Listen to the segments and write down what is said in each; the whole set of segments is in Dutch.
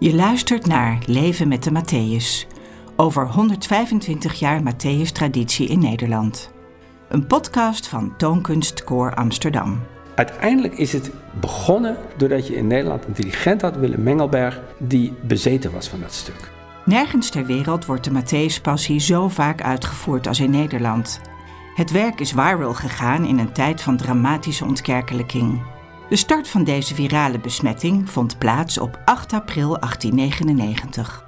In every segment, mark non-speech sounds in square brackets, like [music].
Je luistert naar Leven met de Matthäus. Over 125 jaar Matthäus-traditie in Nederland. Een podcast van Toonkunst Koor Amsterdam. Uiteindelijk is het begonnen doordat je in Nederland een dirigent had, Willem Mengelberg, die bezeten was van dat stuk. Nergens ter wereld wordt de Matthäus-passie zo vaak uitgevoerd als in Nederland. Het werk is viral gegaan in een tijd van dramatische ontkerkelijking. De start van deze virale besmetting vond plaats op 8 april 1899.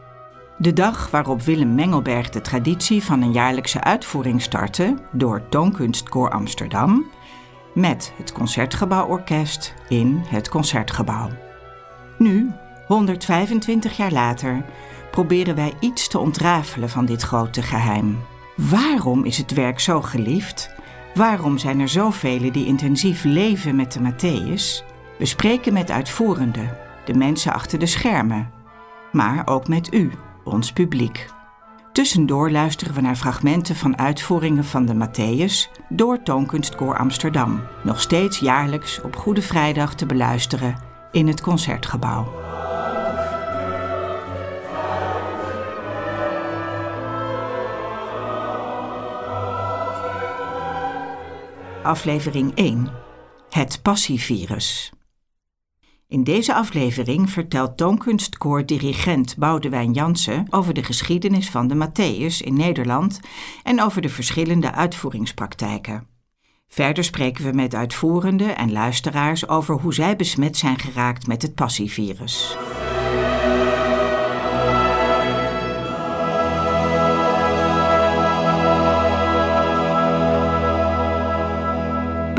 De dag waarop Willem Mengelberg de traditie van een jaarlijkse uitvoering startte door Toonkunstkoor Amsterdam met het Concertgebouworkest in het Concertgebouw. Nu, 125 jaar later, proberen wij iets te ontrafelen van dit grote geheim. Waarom is het werk zo geliefd? Waarom zijn er zoveel die intensief leven met de Matthäus? We spreken met uitvoerenden, de mensen achter de schermen, maar ook met u, ons publiek. Tussendoor luisteren we naar fragmenten van uitvoeringen van de Matthäus door Toonkunstkoor Amsterdam, nog steeds jaarlijks op Goede Vrijdag te beluisteren in het Concertgebouw. Aflevering 1. Het passievirus. In deze aflevering vertelt toonkunstkoor-dirigent Boudewijn Jansen over de geschiedenis van de Matthäus in Nederland en over de verschillende uitvoeringspraktijken. Verder spreken we met uitvoerenden en luisteraars over hoe zij besmet zijn geraakt met het passievirus.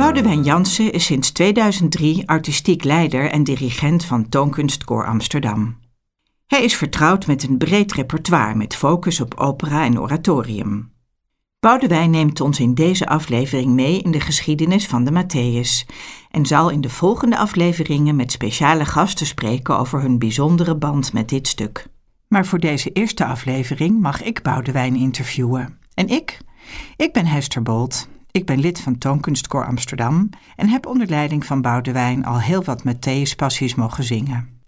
Boudewijn Jansen is sinds 2003 artistiek leider en dirigent van Toonkunstkoor Amsterdam. Hij is vertrouwd met een breed repertoire met focus op opera en oratorium. Boudewijn neemt ons in deze aflevering mee in de geschiedenis van de Matthäus en zal in de volgende afleveringen met speciale gasten spreken over hun bijzondere band met dit stuk. Maar voor deze eerste aflevering mag ik Boudewijn interviewen. En ik? Ik ben Hester Bolt ik ben lid van Toonkunstkoor Amsterdam en heb onder leiding van Boudewijn al heel wat Matthäus passies mogen zingen.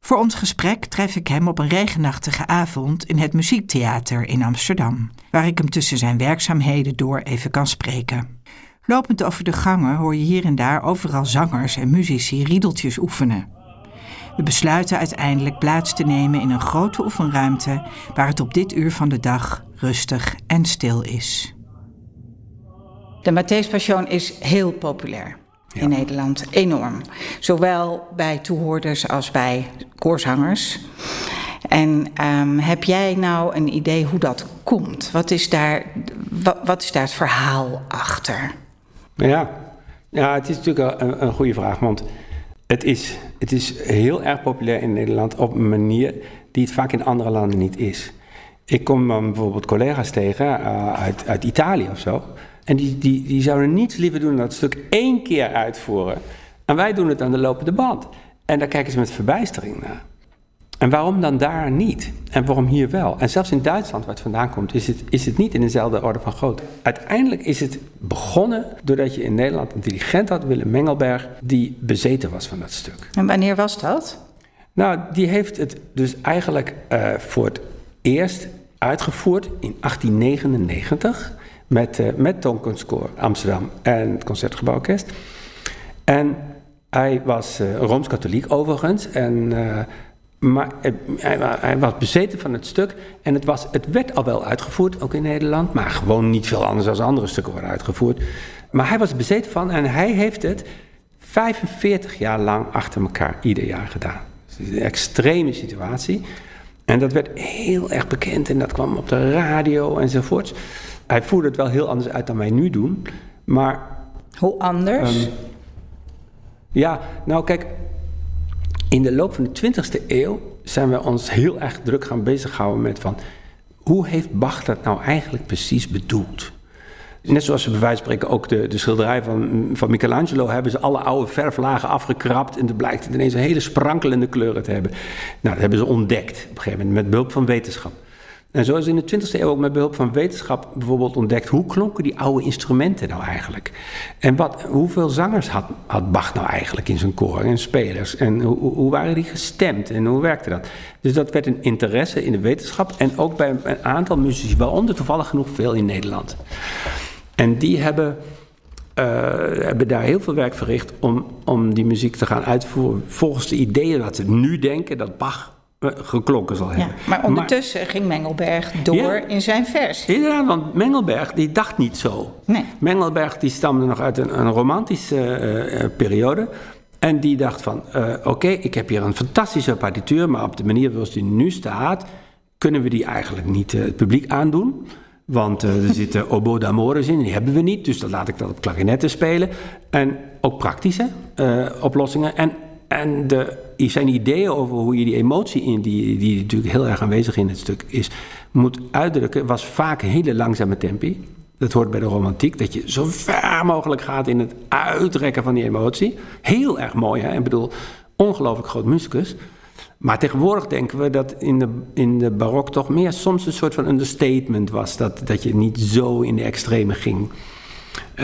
Voor ons gesprek tref ik hem op een regenachtige avond in het Muziektheater in Amsterdam, waar ik hem tussen zijn werkzaamheden door even kan spreken. Lopend over de gangen hoor je hier en daar overal zangers en muzici riedeltjes oefenen. We besluiten uiteindelijk plaats te nemen in een grote oefenruimte waar het op dit uur van de dag rustig en stil is. De Matthäus Passion is heel populair in Nederland, enorm. Zowel bij toehoorders als bij koorzangers. En um, heb jij nou een idee hoe dat komt? Wat is daar, wat, wat is daar het verhaal achter? Ja, ja het is natuurlijk een, een goede vraag. Want het is, het is heel erg populair in Nederland op een manier die het vaak in andere landen niet is. Ik kom bijvoorbeeld collega's tegen uh, uit, uit Italië of zo. En die, die, die zouden niets liever doen dan dat stuk één keer uitvoeren. En wij doen het aan de lopende band. En daar kijken ze met verbijstering naar. En waarom dan daar niet? En waarom hier wel? En zelfs in Duitsland, waar het vandaan komt, is het, is het niet in dezelfde orde van grootte. Uiteindelijk is het begonnen doordat je in Nederland een dirigent had, Willem Mengelberg, die bezeten was van dat stuk. En wanneer was dat? Nou, die heeft het dus eigenlijk uh, voor het eerst uitgevoerd in 1899 met, uh, met Amsterdam en het Concertgebouworkest. En hij was uh, Rooms-Katholiek overigens, en, uh, maar hij, hij, was bezeten van het stuk. En het, was, het werd al wel uitgevoerd, ook in Nederland, maar gewoon niet veel anders dan andere stukken worden uitgevoerd. Maar hij was bezeten van en hij heeft het 45 jaar lang achter elkaar ieder jaar gedaan. Dus een extreme situatie. En dat werd heel erg bekend en dat kwam op de radio enzovoorts hij voerde het wel heel anders uit dan wij nu doen. Maar. Hoe anders? Um, ja, nou kijk. In de loop van de 20e eeuw zijn we ons heel erg druk gaan bezighouden met van. Hoe heeft Bach dat nou eigenlijk precies bedoeld? Net zoals ze bij wijze van spreken ook de, de schilderij van, van Michelangelo hebben ze alle oude verflagen afgekrapt en er blijkt ineens een hele sprankelende kleuren te hebben. Nou, dat hebben ze ontdekt op een gegeven moment met behulp van wetenschap. En zo is in de 20e eeuw ook met behulp van wetenschap bijvoorbeeld ontdekt hoe klonken die oude instrumenten nou eigenlijk? En wat, hoeveel zangers had, had Bach nou eigenlijk in zijn koor en spelers? En hoe, hoe waren die gestemd en hoe werkte dat? Dus dat werd een interesse in de wetenschap en ook bij een aantal muzici, waaronder toevallig genoeg veel in Nederland. En die hebben, uh, hebben daar heel veel werk verricht om, om die muziek te gaan uitvoeren volgens de ideeën dat ze nu denken dat Bach eh, geklonken zal hebben. Ja, maar ondertussen ging Mengelberg door in zijn vers. Inderdaad, want Mengelberg die dacht niet zo. Nee. Mengelberg die stamde nog uit een, een romantische uh, periode. En die dacht van, uh, oké, ik heb hier een fantastische partituur... maar op de manier zoals die nu staat... kunnen we die eigenlijk niet het publiek aandoen. Want er zitten [laughs] oboe d'amores in, die hebben we niet. Dus dan laat ik dat op klarinetten spelen. En ook praktische oplossingen. En en zijn ideeën over hoe je die emotie in, die, die natuurlijk heel erg aanwezig in het stuk is, moet uitdrukken, was vaak een hele langzame tempi. Dat hoort bij de romantiek, dat je zo ver mogelijk gaat in het uitrekken van die emotie. Heel erg mooi, hè? Ik bedoel, ongelooflijk groot muzikus. Maar tegenwoordig denken we dat in de, in de barok toch meer soms een soort van understatement was. Dat, dat je niet zo in de extreme ging.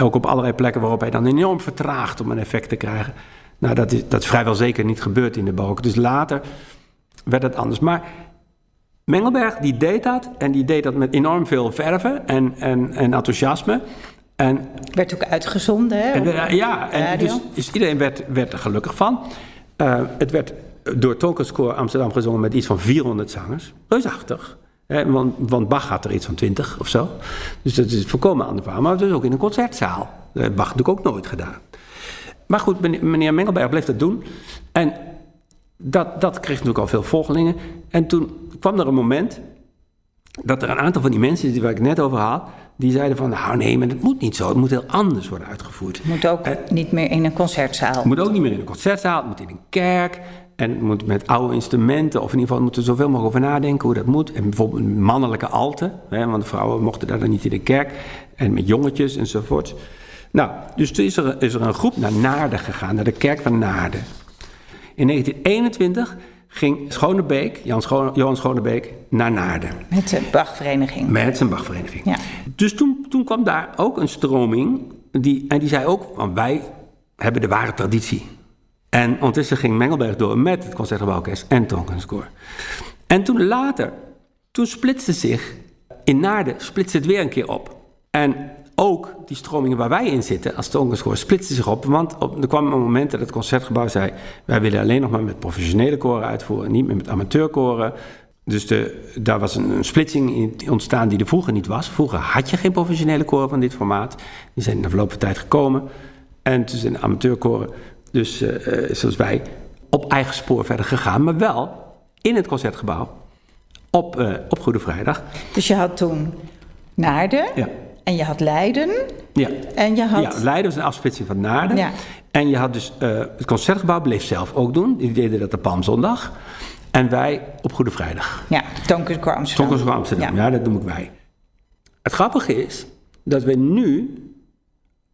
Ook op allerlei plekken waarop hij dan enorm vertraagt om een effect te krijgen. Nou, dat is, dat is vrijwel zeker niet gebeurd in de barok. Dus later werd het anders. Maar Mengelberg die deed dat en die deed dat met enorm veel verven en, en, en enthousiasme. En, werd ook uitgezonden, hè? En, ja, en dus, dus, iedereen werd, werd er gelukkig van. Uh, het werd door Tonkenskoor Amsterdam gezongen met iets van 400 zangers. Reusachtig. Hè, want, want Bach had er iets van 20 of zo. Dus dat is volkomen aan de Maar het is ook in een concertzaal. Dat heeft Bach natuurlijk ook nooit gedaan. Maar goed, meneer Mengelberg bleef dat doen. En dat, dat kreeg natuurlijk al veel volgelingen. En toen kwam er een moment dat er een aantal van die mensen waar ik net over had, die zeiden van, nou nee, maar het moet niet zo. Het moet heel anders worden uitgevoerd. Het moet ook niet meer in een concertzaal. Het moet ook niet meer in een concertzaal. Het moet in een kerk. En het moet met oude instrumenten, of in ieder geval moeten we zoveel mogelijk over nadenken hoe dat moet. En bijvoorbeeld mannelijke alten, hè, want de vrouwen mochten daar dan niet in de kerk. En met jongetjes enzovoort. Nou, dus toen is er, is er een groep naar Naarden gegaan, naar de kerk van Naarden. In 1921 ging Schonebeek, Jan Schone, Johan Schonebeek, naar Naarden. Met zijn Bachvereniging. Met zijn Bachvereniging. Ja. Dus toen, toen kwam daar ook een stroming, die, en die zei ook, van wij hebben de ware traditie. En ondertussen ging Mengelberg door met het Concertgebouworkest en Tonkenskoor. En toen later, toen splitste zich, in Naarden splitste het weer een keer op. En ook die stromingen waar wij in zitten als Tongenskoor splitsten zich op. Want op, er kwam een moment dat het concertgebouw zei: wij willen alleen nog maar met professionele koren uitvoeren, niet meer met amateurkoren. Dus de, daar was een, een, splitsing in ontstaan die er vroeger niet was. Vroeger had je geen professionele koren van dit formaat. Die zijn in de verloop van tijd gekomen. En toen zijn amateurkoren, dus uh, zoals wij, op eigen spoor verder gegaan. Maar wel in het concertgebouw op, uh, op Goede Vrijdag. Dus je had toen Naarden. Ja. En je had Leiden. Ja. En je had... Ja, Leiden was een afsplitsing van Naarden. Ja. En je had dus... Uh, het Concertgebouw bleef zelf ook doen. Die deden dat op Palmzondag. En wij op Goede Vrijdag. Ja, Tonkerscore Amsterdam. Tonkerscore Amsterdam, ja. ja, dat noem ik wij. Het grappige is dat we nu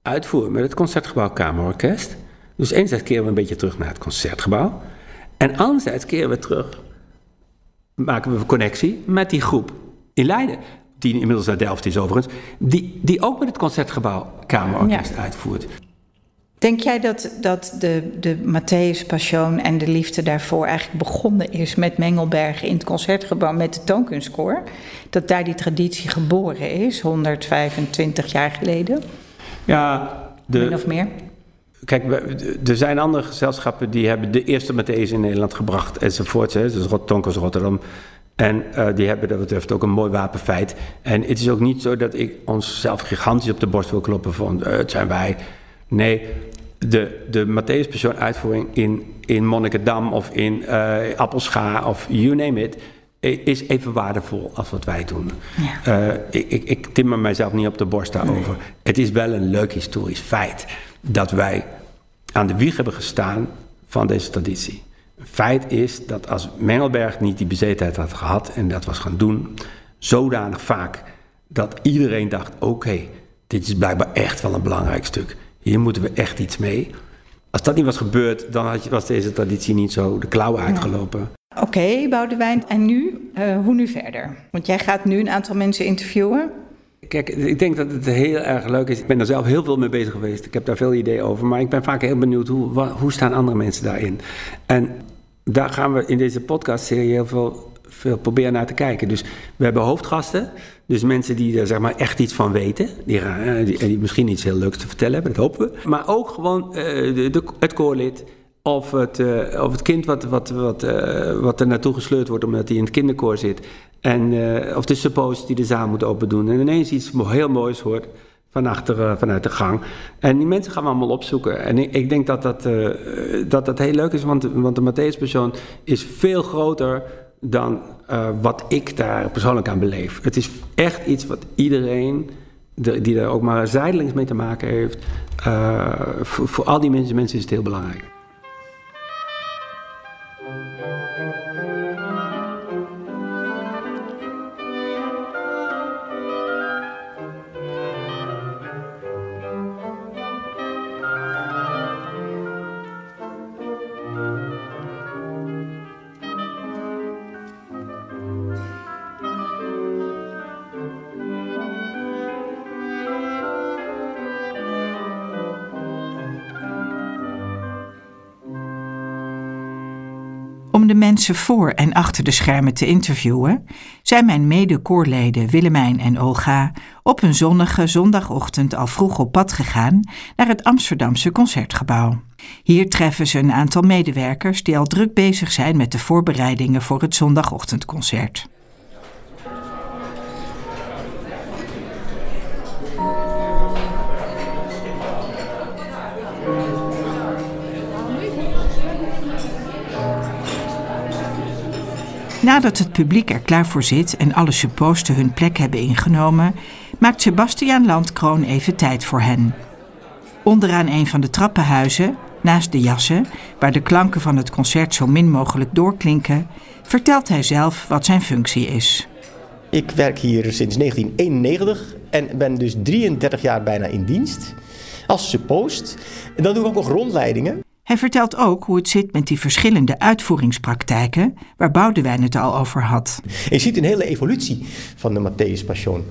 uitvoeren met het Concertgebouw Kamerorkest. Dus enerzijds keren we een beetje terug naar het Concertgebouw. En anderzijds keren we terug, maken we een connectie met die groep in Leiden die inmiddels naar Delft is overigens, die, die ook met het Concertgebouw Kamerorkest uitvoert. Denk jij dat, dat de, de Matthäus Passion en de liefde daarvoor eigenlijk begonnen is met Mengelberg in het Concertgebouw met de Toonkunstkoor? Dat daar die traditie geboren is, 125 jaar geleden? Ja, de, Min of meer? Kijk, er zijn andere gezelschappen die hebben de eerste Matthäus in Nederland gebracht enzovoort. Dus Tonkers Rotterdam en uh, die hebben dat betreft ook een mooi wapenfeit. En het is ook niet zo dat ik onszelf gigantisch op de borst wil kloppen van uh, het zijn wij. Nee, de, de Matthäus Passion uitvoering in, in Monnikendam of in uh, Appelscha of you name it is even waardevol als wat wij doen. Ja. ik, ik, ik timmer mijzelf niet op de borst daarover. Het is wel een leuk historisch feit dat wij aan de wieg hebben gestaan van deze traditie. Feit is dat als Mengelberg niet die bezetenheid had gehad en dat was gaan doen, zodanig vaak dat iedereen dacht: oké, dit is blijkbaar echt wel een belangrijk stuk. Hier moeten we echt iets mee. Als dat niet was gebeurd, dan was deze traditie niet zo de klauwen uitgelopen. Oké, okay, Boudewijn. En nu? Uh, hoe nu verder? Want jij gaat nu een aantal mensen interviewen. Kijk, ik denk dat het heel erg leuk is. Ik ben er zelf heel veel mee bezig geweest. Ik heb daar veel ideeën over. Maar ik ben vaak heel benieuwd hoe, hoe staan andere mensen daarin. En daar gaan we in deze podcast-serie heel veel, veel proberen naar te kijken. Dus we hebben hoofdgasten. Dus mensen die er zeg maar, echt iets van weten. Die, die, die misschien iets heel leuks te vertellen hebben, dat hopen we. Maar ook gewoon uh, de, het koorlid. Of het, uh, of het kind wat, wat, wat, wat er naartoe gesleurd wordt omdat hij in het kinderkoor zit. En, of de suppos die de zaal moet open doen. En ineens iets heel moois hoort achter, vanuit de gang. En die mensen gaan we allemaal opzoeken. En ik, denk dat dat, dat dat heel leuk is, want, want de Matthäus-persoon is veel groter dan wat ik daar persoonlijk aan beleef. Het is echt iets wat iedereen die daar ook maar zijdelings mee te maken heeft. voor, voor al die mensen, mensen is het heel belangrijk. De mensen voor en achter de schermen te interviewen, zijn mijn mede-koorleden Willemijn en Olga op een zonnige zondagochtend al vroeg op pad gegaan naar het Amsterdamse concertgebouw. Hier treffen ze een aantal medewerkers die al druk bezig zijn met de voorbereidingen voor het zondagochtendconcert. Nadat het publiek er klaar voor zit en alle supposten hun plek hebben ingenomen, maakt Sebastiaan Landkroon even tijd voor hen. Onderaan een van de trappenhuizen, naast de jassen, waar de klanken van het concert zo min mogelijk doorklinken, vertelt hij zelf wat zijn functie is. Ik werk hier sinds 1991 en ben dus 33 jaar bijna in dienst als suppost. En dan doe ik ook nog rondleidingen. Hij vertelt ook hoe het zit met die verschillende uitvoeringspraktijken waar Boudewijn het al over had. je ziet een hele evolutie van de Matthäus Passion.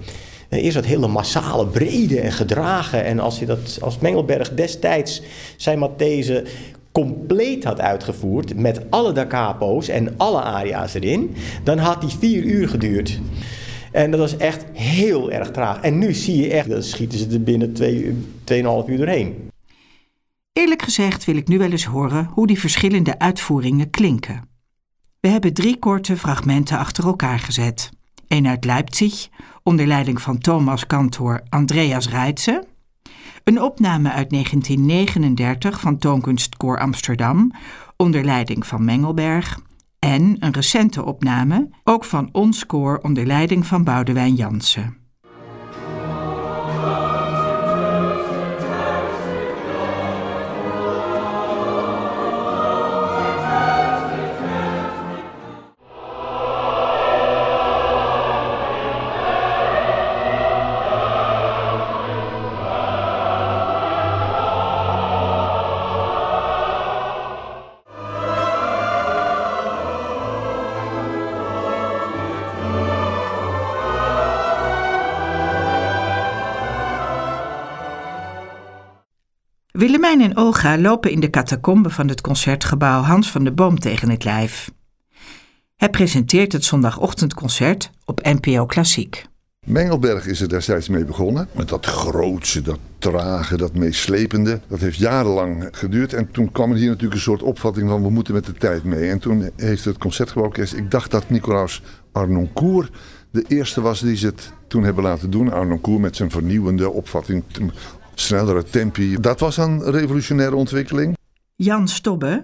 Eh, eerst dat hele massale, brede en gedragen. En als je dat als Mengelberg destijds zijn Matthäus compleet had uitgevoerd met alle da capo's en alle aria's erin, dan had die vier uur geduurd. En dat was echt heel erg traag. En nu zie je echt, dan schieten ze er binnen twee, tweeënhalf uur doorheen. Eerlijk gezegd wil ik nu wel eens horen hoe die verschillende uitvoeringen klinken. We hebben drie korte fragmenten achter elkaar gezet. Eén uit Leipzig, onder leiding van Thomas kantor Andreas Reitze. Een opname uit 1939 van Toonkunstkoor Amsterdam, onder leiding van Mengelberg. En een recente opname, ook van ons koor onder leiding van Boudewijn Jansen. Willemijn en Olga lopen in de catacombe van het concertgebouw Hans van de Boom tegen het lijf. Hij presenteert het zondagochtendconcert op NPO Klassiek. Mengelberg is er destijds mee begonnen. Met dat grootse, dat trage, dat meeslepende. Dat heeft jarenlang geduurd. En toen kwam er hier natuurlijk een soort opvatting van we moeten met de tijd mee. En toen heeft het Concertgebouworkest, ik dacht dat Nicolaas Arnoncourt de eerste was die ze het toen hebben laten doen. Arnoncourt met zijn vernieuwende opvatting snellere tempi. Dat was een revolutionaire ontwikkeling. Jan Stobbe,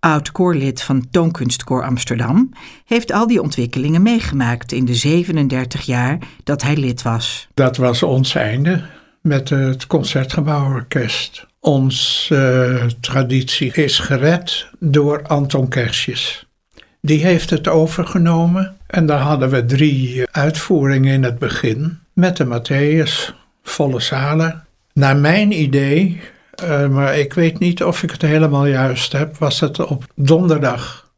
oud koorlid van Toonkunstkoor Amsterdam, heeft al die ontwikkelingen meegemaakt in de 37 jaar dat hij lid was. Dat was ons einde met het Concertgebouworkest. Onze uh, traditie is gered door Anton Kersjes. Die heeft het overgenomen en daar hadden we drie uitvoeringen in het begin met de Matthäus, volle zalen naar mijn idee, uh, maar ik weet niet of ik het helemaal juist heb, was het op donderdag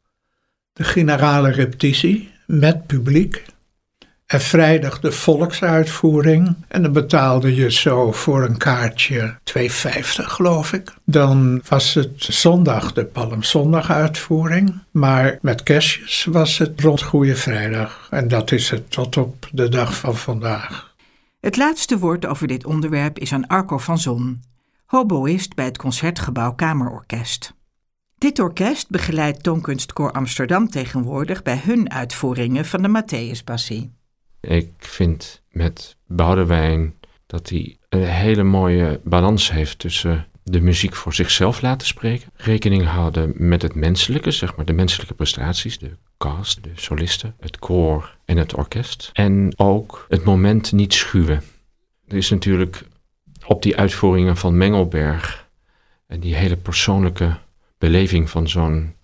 de generale repetitie met publiek. En vrijdag de volksuitvoering. En dan betaalde je zo voor een kaartje 2,50 geloof ik. Dan was het zondag de Palmzondag uitvoering. Maar met kerstjes was het rond Goede Vrijdag. En dat is het tot op de dag van vandaag. Het laatste woord over dit onderwerp is aan Arco van Zon, hoboïst bij het Concertgebouw Kamerorkest. Dit orkest begeleidt Toonkunstkoor Amsterdam tegenwoordig bij hun uitvoeringen van de Matthäuspassie. Ik vind met Boudewijn dat hij een hele mooie balans heeft tussen de muziek voor zichzelf laten spreken, rekening houden met het menselijke, zeg maar de menselijke prestaties, de de solisten, het koor en het orkest. En ook het moment niet schuwen. Er is natuurlijk op die uitvoeringen van Mengelberg en die hele persoonlijke beleving van zo'n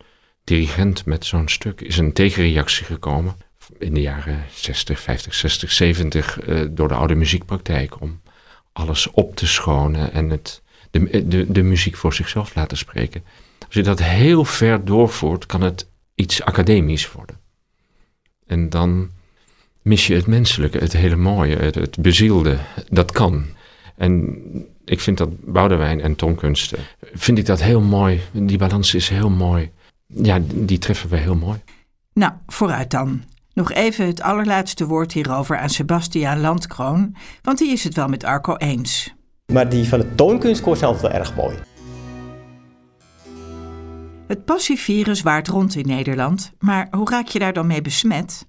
dirigent met zo'n stuk is een tegenreactie gekomen in de jaren 60, 50, 60, 70 door de oude muziekpraktijk om alles op te schonen en het, de, de, de muziek voor zichzelf laten spreken. Als je dat heel ver doorvoert, kan het iets academisch worden. En dan mis je het menselijke, het hele mooie, het, het bezielde. Dat kan. En ik vind dat Boudewijn en toonkunsten, vind ik dat heel mooi. Die balans is heel mooi. Ja, die treffen we heel mooi. Nou, vooruit dan. Nog even het allerlaatste woord hierover aan Sebastiaan Landkroon, want die is het wel met Arco eens. Maar die van het toonkunstkoor is altijd wel erg mooi. Het passievirus waart rond in Nederland, maar hoe raak je daar dan mee besmet?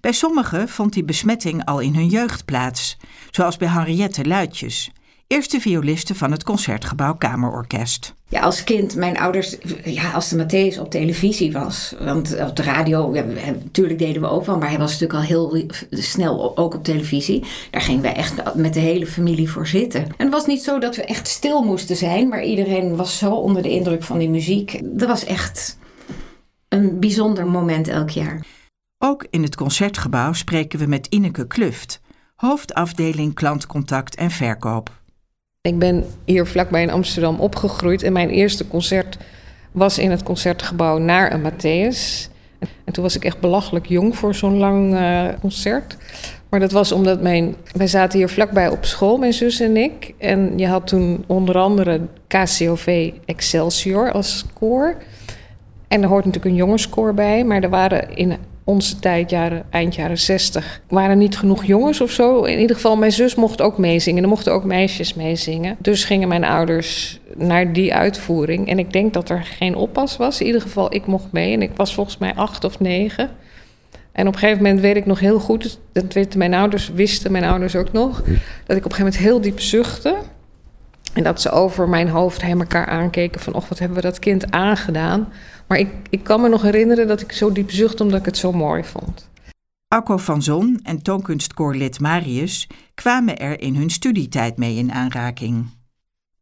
Bij sommigen vond die besmetting al in hun jeugd plaats, zoals bij Henriette Luitjes, eerste violiste van het Concertgebouw Kamerorkest. Ja, als kind, mijn ouders, ja, als de Matthäus op televisie was, want op de radio, ja, natuurlijk deden we ook wel, maar hij was natuurlijk al heel snel ook op televisie. Daar gingen wij echt met de hele familie voor zitten. En het was niet zo dat we echt stil moesten zijn, maar iedereen was zo onder de indruk van die muziek. Dat was echt een bijzonder moment elk jaar. Ook in het Concertgebouw spreken we met Ineke Kluft, hoofdafdeling klantcontact en verkoop. Ik ben hier vlakbij in Amsterdam opgegroeid en mijn eerste concert was in het concertgebouw naar een Matthäus. En toen was ik echt belachelijk jong voor zo'n lang uh, concert. Maar dat was omdat mijn, wij zaten hier vlakbij op school, mijn zus en ik. En je had toen onder andere KCOV Excelsior als koor. En er hoort natuurlijk een jongenskoor bij, maar er waren in onze tijd, jaren, eind jaren 60, waren niet genoeg jongens of zo. In ieder geval, mijn zus mocht ook meezingen. Er mochten ook meisjes meezingen. Dus gingen mijn ouders naar die uitvoering. En ik denk dat er geen oppas was. In ieder geval, ik mocht mee. En ik was volgens mij acht of negen. En op een gegeven moment weet ik nog heel goed, dat weten mijn ouders, wisten mijn ouders ook nog, dat ik op een gegeven moment heel diep zuchtte. En dat ze over mijn hoofd heen elkaar aankeken van, och, wat hebben we dat kind aangedaan. Maar ik, ik kan me nog herinneren dat ik zo diep zucht omdat ik het zo mooi vond. Arco van Zon en toonkunstkoorlid Marius kwamen er in hun studietijd mee in aanraking.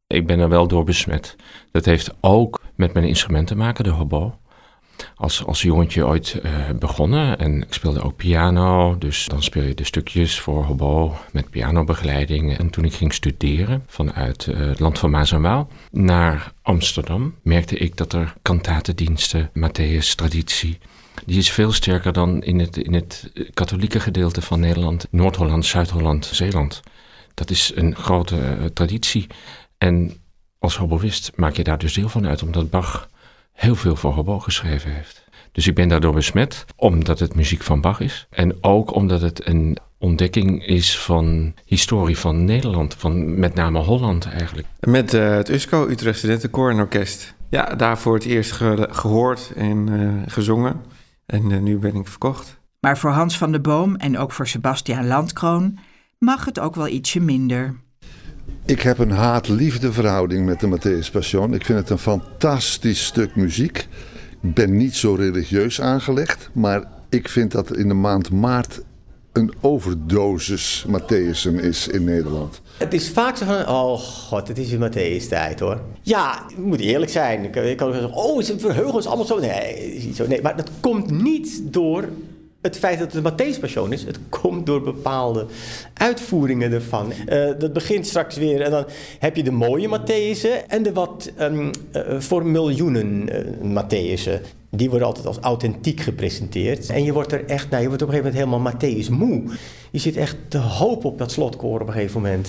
Ik ben er wel door besmet. Dat heeft ook met mijn instrument te maken, de hobo als, als jongetje ooit uh, begonnen en ik speelde ook piano. Dus dan speel je de stukjes voor hobo met pianobegeleiding. En toen ik ging studeren vanuit uh, het land van Maas en Waal naar Amsterdam, merkte ik dat er kantatendiensten, Matthäus traditie, die is veel sterker dan in het, in het katholieke gedeelte van Nederland, Noord-Holland, Zuid-Holland, Zeeland. Dat is een grote traditie. En als hoboïst maak je daar dus deel van uit, omdat Bach heel veel voor hobo geschreven heeft. Dus ik ben daardoor besmet, omdat het muziek van Bach is. En ook omdat het een ontdekking is van historie van Nederland, van met name Holland eigenlijk. Met uh, het USCO, Utrecht Studentenkoor en Orkest. Ja, daar voor het eerst gehoord en uh, gezongen. En uh, nu ben ik verkocht. Maar voor Hans van der Boom en ook voor Sebastiaan Landkroon mag het ook wel ietsje minder. Ik heb een haat-liefde verhouding met de Matthäus Passion. Ik vind het een fantastisch stuk muziek. Ik ben niet zo religieus aangelegd, maar ik vind dat in de maand maart een overdosis Matthäusen is in Nederland. Het is vaak zo van, oh god, het is weer Matthäus tijd hoor. Ja, ik moet eerlijk zijn. Ik, ik kan zeggen, oh, ze verheugen ons allemaal zo. Nee, zo. nee, maar dat komt niet door het feit dat het een Matthäus is, het komt door bepaalde uitvoeringen ervan. Uh, dat begint straks weer en dan heb je de mooie Matthäusen en de wat um, uh, voor miljoenen uh, Matthäusen. die worden altijd als authentiek gepresenteerd. En je wordt er echt, nou, je wordt op een gegeven moment helemaal Matthäus moe. Je zit echt te hoop op dat slotkoor op een gegeven moment.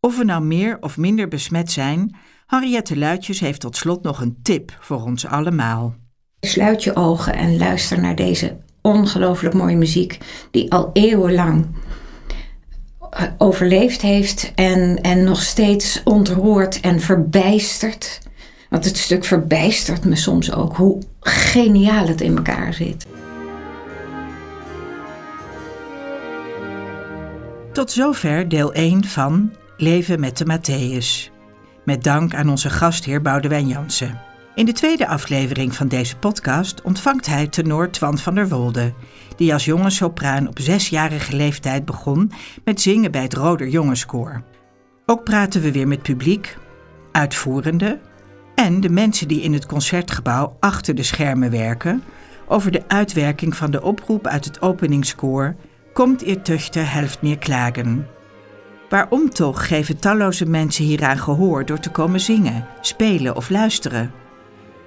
Of we nou meer of minder besmet zijn, Henriette Luitjes heeft tot slot nog een tip voor ons allemaal. Sluit je ogen en luister naar deze ongelooflijk mooie muziek die al eeuwenlang eh, overleefd heeft en, en nog steeds ontroert en verbijstert. Want het stuk verbijstert me soms ook hoe geniaal het in elkaar zit. Tot zover deel 1 van Leven met de Matthäus. Met dank aan onze gastheer Boudewijn Jansen. In de tweede aflevering van deze podcast ontvangt hij tenor Twan van der Wolde, die als jonge sopraan op zesjarige leeftijd begon met zingen bij het Roder Jongenskoor. Ook praten we weer met publiek, uitvoerende en de mensen die in het concertgebouw achter de schermen werken over de uitwerking van de oproep uit het openingskoor Komt ihr Töchter helft meer klagen. Waarom toch geven talloze mensen hieraan gehoor door te komen zingen, spelen of luisteren?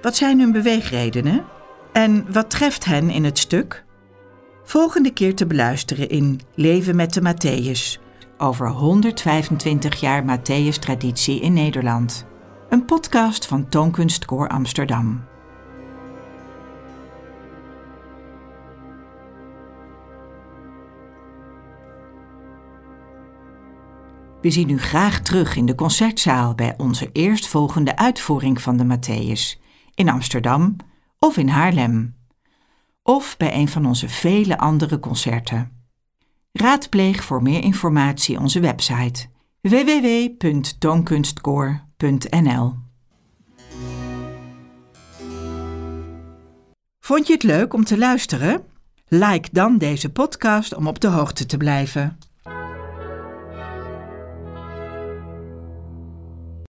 Wat zijn hun beweegredenen? En wat treft hen in het stuk? Volgende keer te beluisteren in Leven met de Matthäus over 125 jaar Matthäus-traditie in Nederland. Een podcast van Toonkunstkoor Amsterdam. We zien u graag terug in de concertzaal bij onze eerstvolgende uitvoering van de Matthäus in Amsterdam of in Haarlem. Of bij een van onze vele andere concerten. Raadpleeg voor meer informatie onze website www.toonkunstkoor.nl. Vond je het leuk om te luisteren? Like dan deze podcast om op de hoogte te blijven.